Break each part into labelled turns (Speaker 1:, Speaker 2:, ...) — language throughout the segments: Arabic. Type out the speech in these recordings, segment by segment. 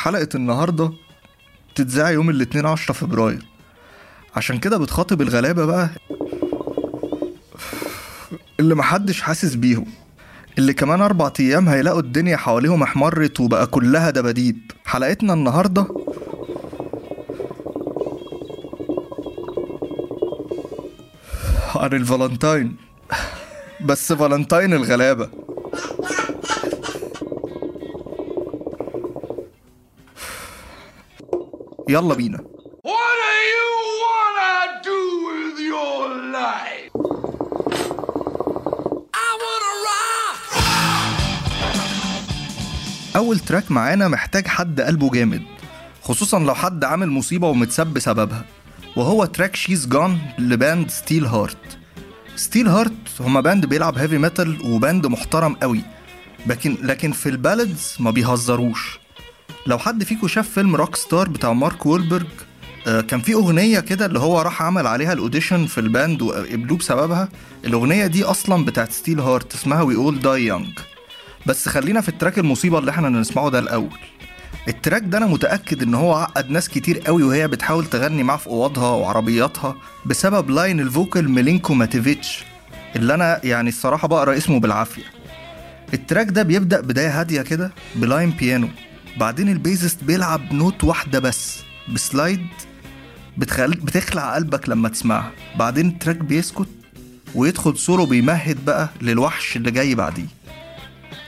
Speaker 1: حلقة النهاردة تتذاع يوم الاثنين عشرة فبراير. عشان كده بتخاطب الغلابة بقى اللي محدش حاسس بيهم. اللي كمان أربع أيام هيلاقوا الدنيا حواليهم احمرت وبقى كلها دباديب. حلقتنا النهاردة عن الفالنتاين. بس فالنتاين الغلابة.
Speaker 2: Wanna rock!
Speaker 1: أول track معانا محتاج حد قلبه جامد خصوصا لو حد عامل مصيبة ومتساب بسببها وهو track She's Gone ل band Steelheart Steelheart هما band بيلعب heavy metal و band محترم قوي لكن لكن في ال ballads ما بيهزروش. لو حد فيكم شاف فيلم Rock Star بتاع مارك وولبرج آه، كان في أغنية كده اللي هو راح عمل عليها ال audition في ال band وقبلوه بسببها. الأغنية دي أصلا بتاعت Steelheart اسمها We All Die Young بس خلينا في ال track المصيبة اللي إحنا نسمعه ده الأول. ال track ده أنا متأكد إن هو عقد ناس كتير قوي وهي بتحاول تغني معاه في أوضها وعربياتها بسبب line ال vocal Miljenko Matijevic اللي أنا يعني الصراحة بقرأ اسمه بالعافية. ال track ده بيبدأ بداية هادية كده ب line بيانو بعدين ال bassist بيلعب note واحدة بس ب slide بتخل... بتخلع قلبك لما تسمعها. بعدين ال track بيسكت ويدخل سولو بيمهد بقى للوحش اللي جاي بعديه.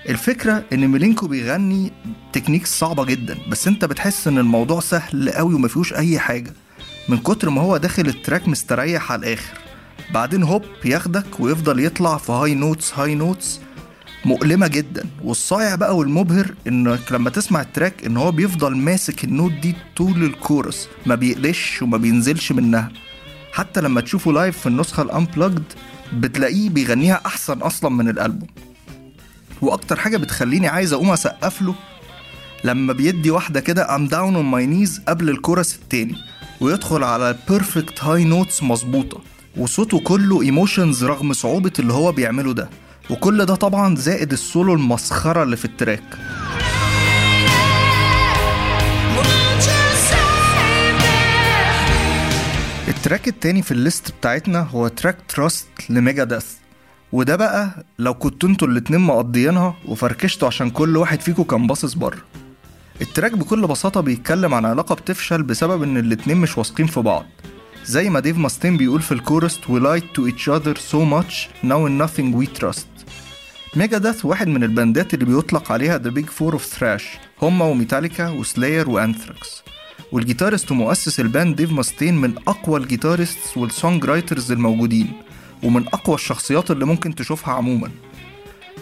Speaker 1: الفكرة إن Miljenko بيغني techniques صعبة جدا بس أنت بتحس إن الموضوع سهل قوي ومفيهوش أي حاجة. من كتر ما هو داخل ال track مستريح على الآخر. بعدين هوب ياخدك ويفضل يطلع في high notes high notes مؤلمة جدا. والصايع بقى والمبهر إنك لما تسمع ال track إن هو بيفضل ماسك ال note دي طول الكورس ما بيقلش وما بينزلش منها. حتى لما تشوفه live في النسخة ال unplugged بتلاقيه بيغنيها أحسن أصلا من الألبوم. وأكتر حاجة بتخليني عايز أقوم أسقف له لما بيدي واحدة كده I'm down on my knees قبل الكورس التاني ويدخل على perfect high notes مظبوطة وصوته كله emotions رغم صعوبة اللي هو بيعمله ده. وكل ده طبعا زائد السولو المسخرة اللي في
Speaker 3: ال track? ال
Speaker 1: track التاني في ال list بتاعتنا هو track Trust ل Megadeth وده بقى لو كنتوا أنتوا الاتنين مقضيينها وفركشتوا عشان كل واحد فيكم كان باصص بره. ال track بكل بساطة بيتكلم عن علاقة بتفشل بسبب إن الاتنين مش واثقين في بعض. زي ما Dave Mustaine بيقول في ال chorus we lied to each other so much now in nothing we trust. Megadeth واحد من ال bandات اللي بيطلق عليها The Big Four of Thrash هما وميتاليكا و Slayer وانثراكس. وال guitarist ومؤسس ال band Dave Mustaine من أقوى ال guitarists وال songwriters الموجودين ومن أقوى الشخصيات اللي ممكن تشوفها عموما.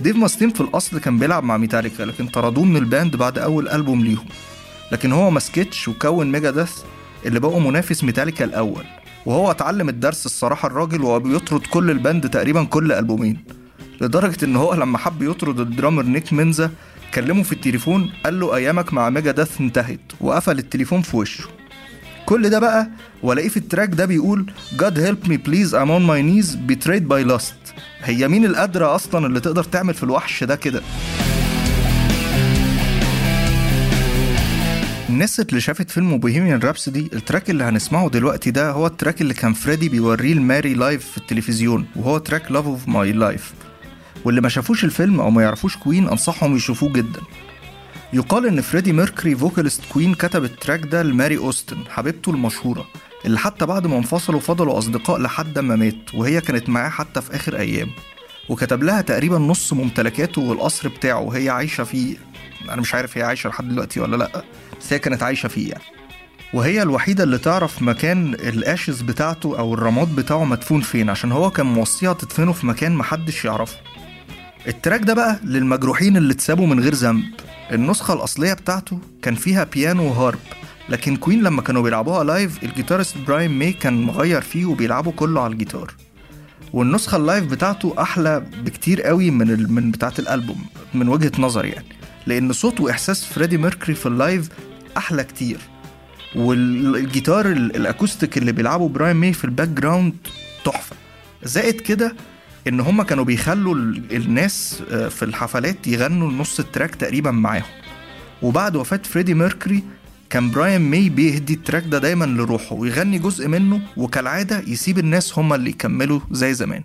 Speaker 1: Dave Mustaine في الأصل كان بيلعب مع ميتاليكا لكن طردوه من ال band بعد أول ألبوم ليهم. لكن هو مسكتش وكون Megadeth اللي بقوا منافس ميتاليكا الأول. وهو اتعلم الدرس الصراحة الراجل وهو بيطرد كل ال band تقريبا كل ألبومين. لدرجة إن هو لما حب يطرد ال drummer Nick Menza كلمه في التليفون قال له أيامك مع Megadeth انتهت وقفل التليفون في وشه. كل ده بقى وألاقيه في ال track ده بيقول God help me please I'm on my knees betrayed by lust. هي مين القادرة أصلا اللي تقدر تعمل في الوحش ده كده؟ الناس اللي شافت فيلم Bohemian Rhapsody ال track اللي هنسمعه دلوقتي ده هو ال track اللي كان فريدي بيوريه لماري live في التلفزيون وهو track Love of My Life واللي ما شافوش الفيلم أو ما يعرفوش Queen أنصحهم يشوفوه جدا. يقال إن فريدي ميركوري vocalist Queen كتب ال track ده لماري أوستن حبيبته المشهورة اللي حتى بعد ما انفصلوا فضلوا أصدقاء لحد ما مات وهي كانت معاه حتى في آخر أيام. وكتب لها تقريبا نص ممتلكاته والقصر بتاعه وهي عايشة فيه. أنا مش عارف هي عايشة لحد دلوقتي ولا لأ بس هي كانت عايشة فيه يعني. وهي الوحيدة اللي تعرف مكان ال ashes بتاعته أو الرماد بتاعه مدفون فين عشان هو كان موصيها تدفنه في مكان محدش يعرفه. ال track ده بقى للمجروحين اللي اتسابوا من غير ذنب. النسخة الأصلية بتاعته كان فيها بيانو وهارب لكن Queen لما كانوا بيلعبوها live ال guitarist براين ماي كان مغير فيه وبيلعبه كله على الجيتار. والنسخة ال live بتاعته أحلى بكتير قوي من. من بتاعة الألبوم من وجهة نظري يعني. لأن صوت وإحساس فريدي ميركوري في ال live أحلى كتير. والجيتار ال- ال acoustic اللي بيلعبه براين ماي في ال background تحفة. زائد كده إن هما كانوا بيخلوا ال- الناس آه، في الحفلات يغنوا نص ال track تقريبا معاهم. وبعد وفاة فريدي ميركوري كان براين ماي بيهدي ال track ده دايما لروحه ويغني جزء منه وكالعادة يسيب الناس هما اللي يكملوا زي زمان.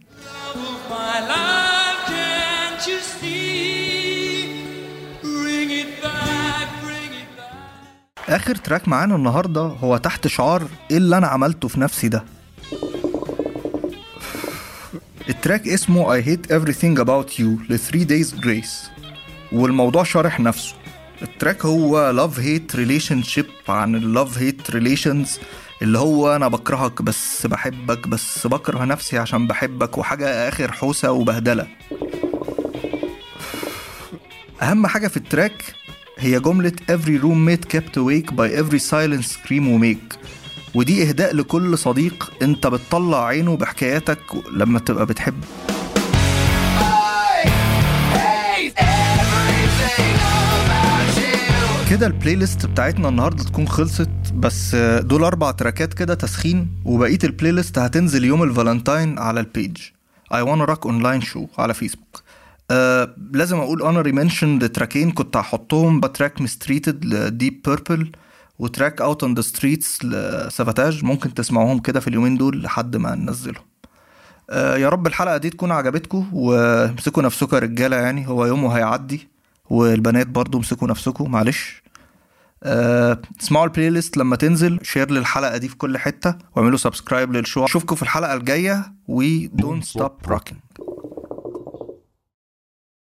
Speaker 1: آخر track معانا النهاردة هو تحت شعار إيه اللي أنا عملته في نفسي ده؟ ال track اسمه I hate everything about you ل Three Days Grace. والموضوع شارح نفسه. ال track هو love hate relationship عن ال love hate relations اللي هو أنا بكرهك بس بحبك بس بكره نفسي عشان بحبك وحاجة آخر حوسة وبهدلة. أهم حاجة في ال track هي جملة every roommate kept awake by every silent scream we make. ودي إهداء لكل صديق أنت بتطلع عينه بحكاياتك لما تبقى بتحب. كده ال playlist بتاعتنا النهارده تكون خلصت بس دول أربع trackات كده تسخين وبقية ال playlist هتنزل يوم الفالنتاين على ال page I wanna rock online show على فيسبوك آه لازم أقول honorable mention تراكين كنت هحطهم ب track Mistreated ل Deep Purple و track Out on the Streets ل Savatage ممكن تسمعوهم كده في اليومين دول لحد ما ننزلهم. آه يا رب الحلقة دي تكون عجبتكم وامسكوا نفسكم يا رجالة يعني. هو يومه هيعدي والبنات برضو امسكوا نفسكم معلش. آه، اسمعوا ال playlist لما تنزل share للحلقة دي في كل حتة واعملوا subscribe لل show أشوفكم في الحلقة الجاية. و don't stop rocking.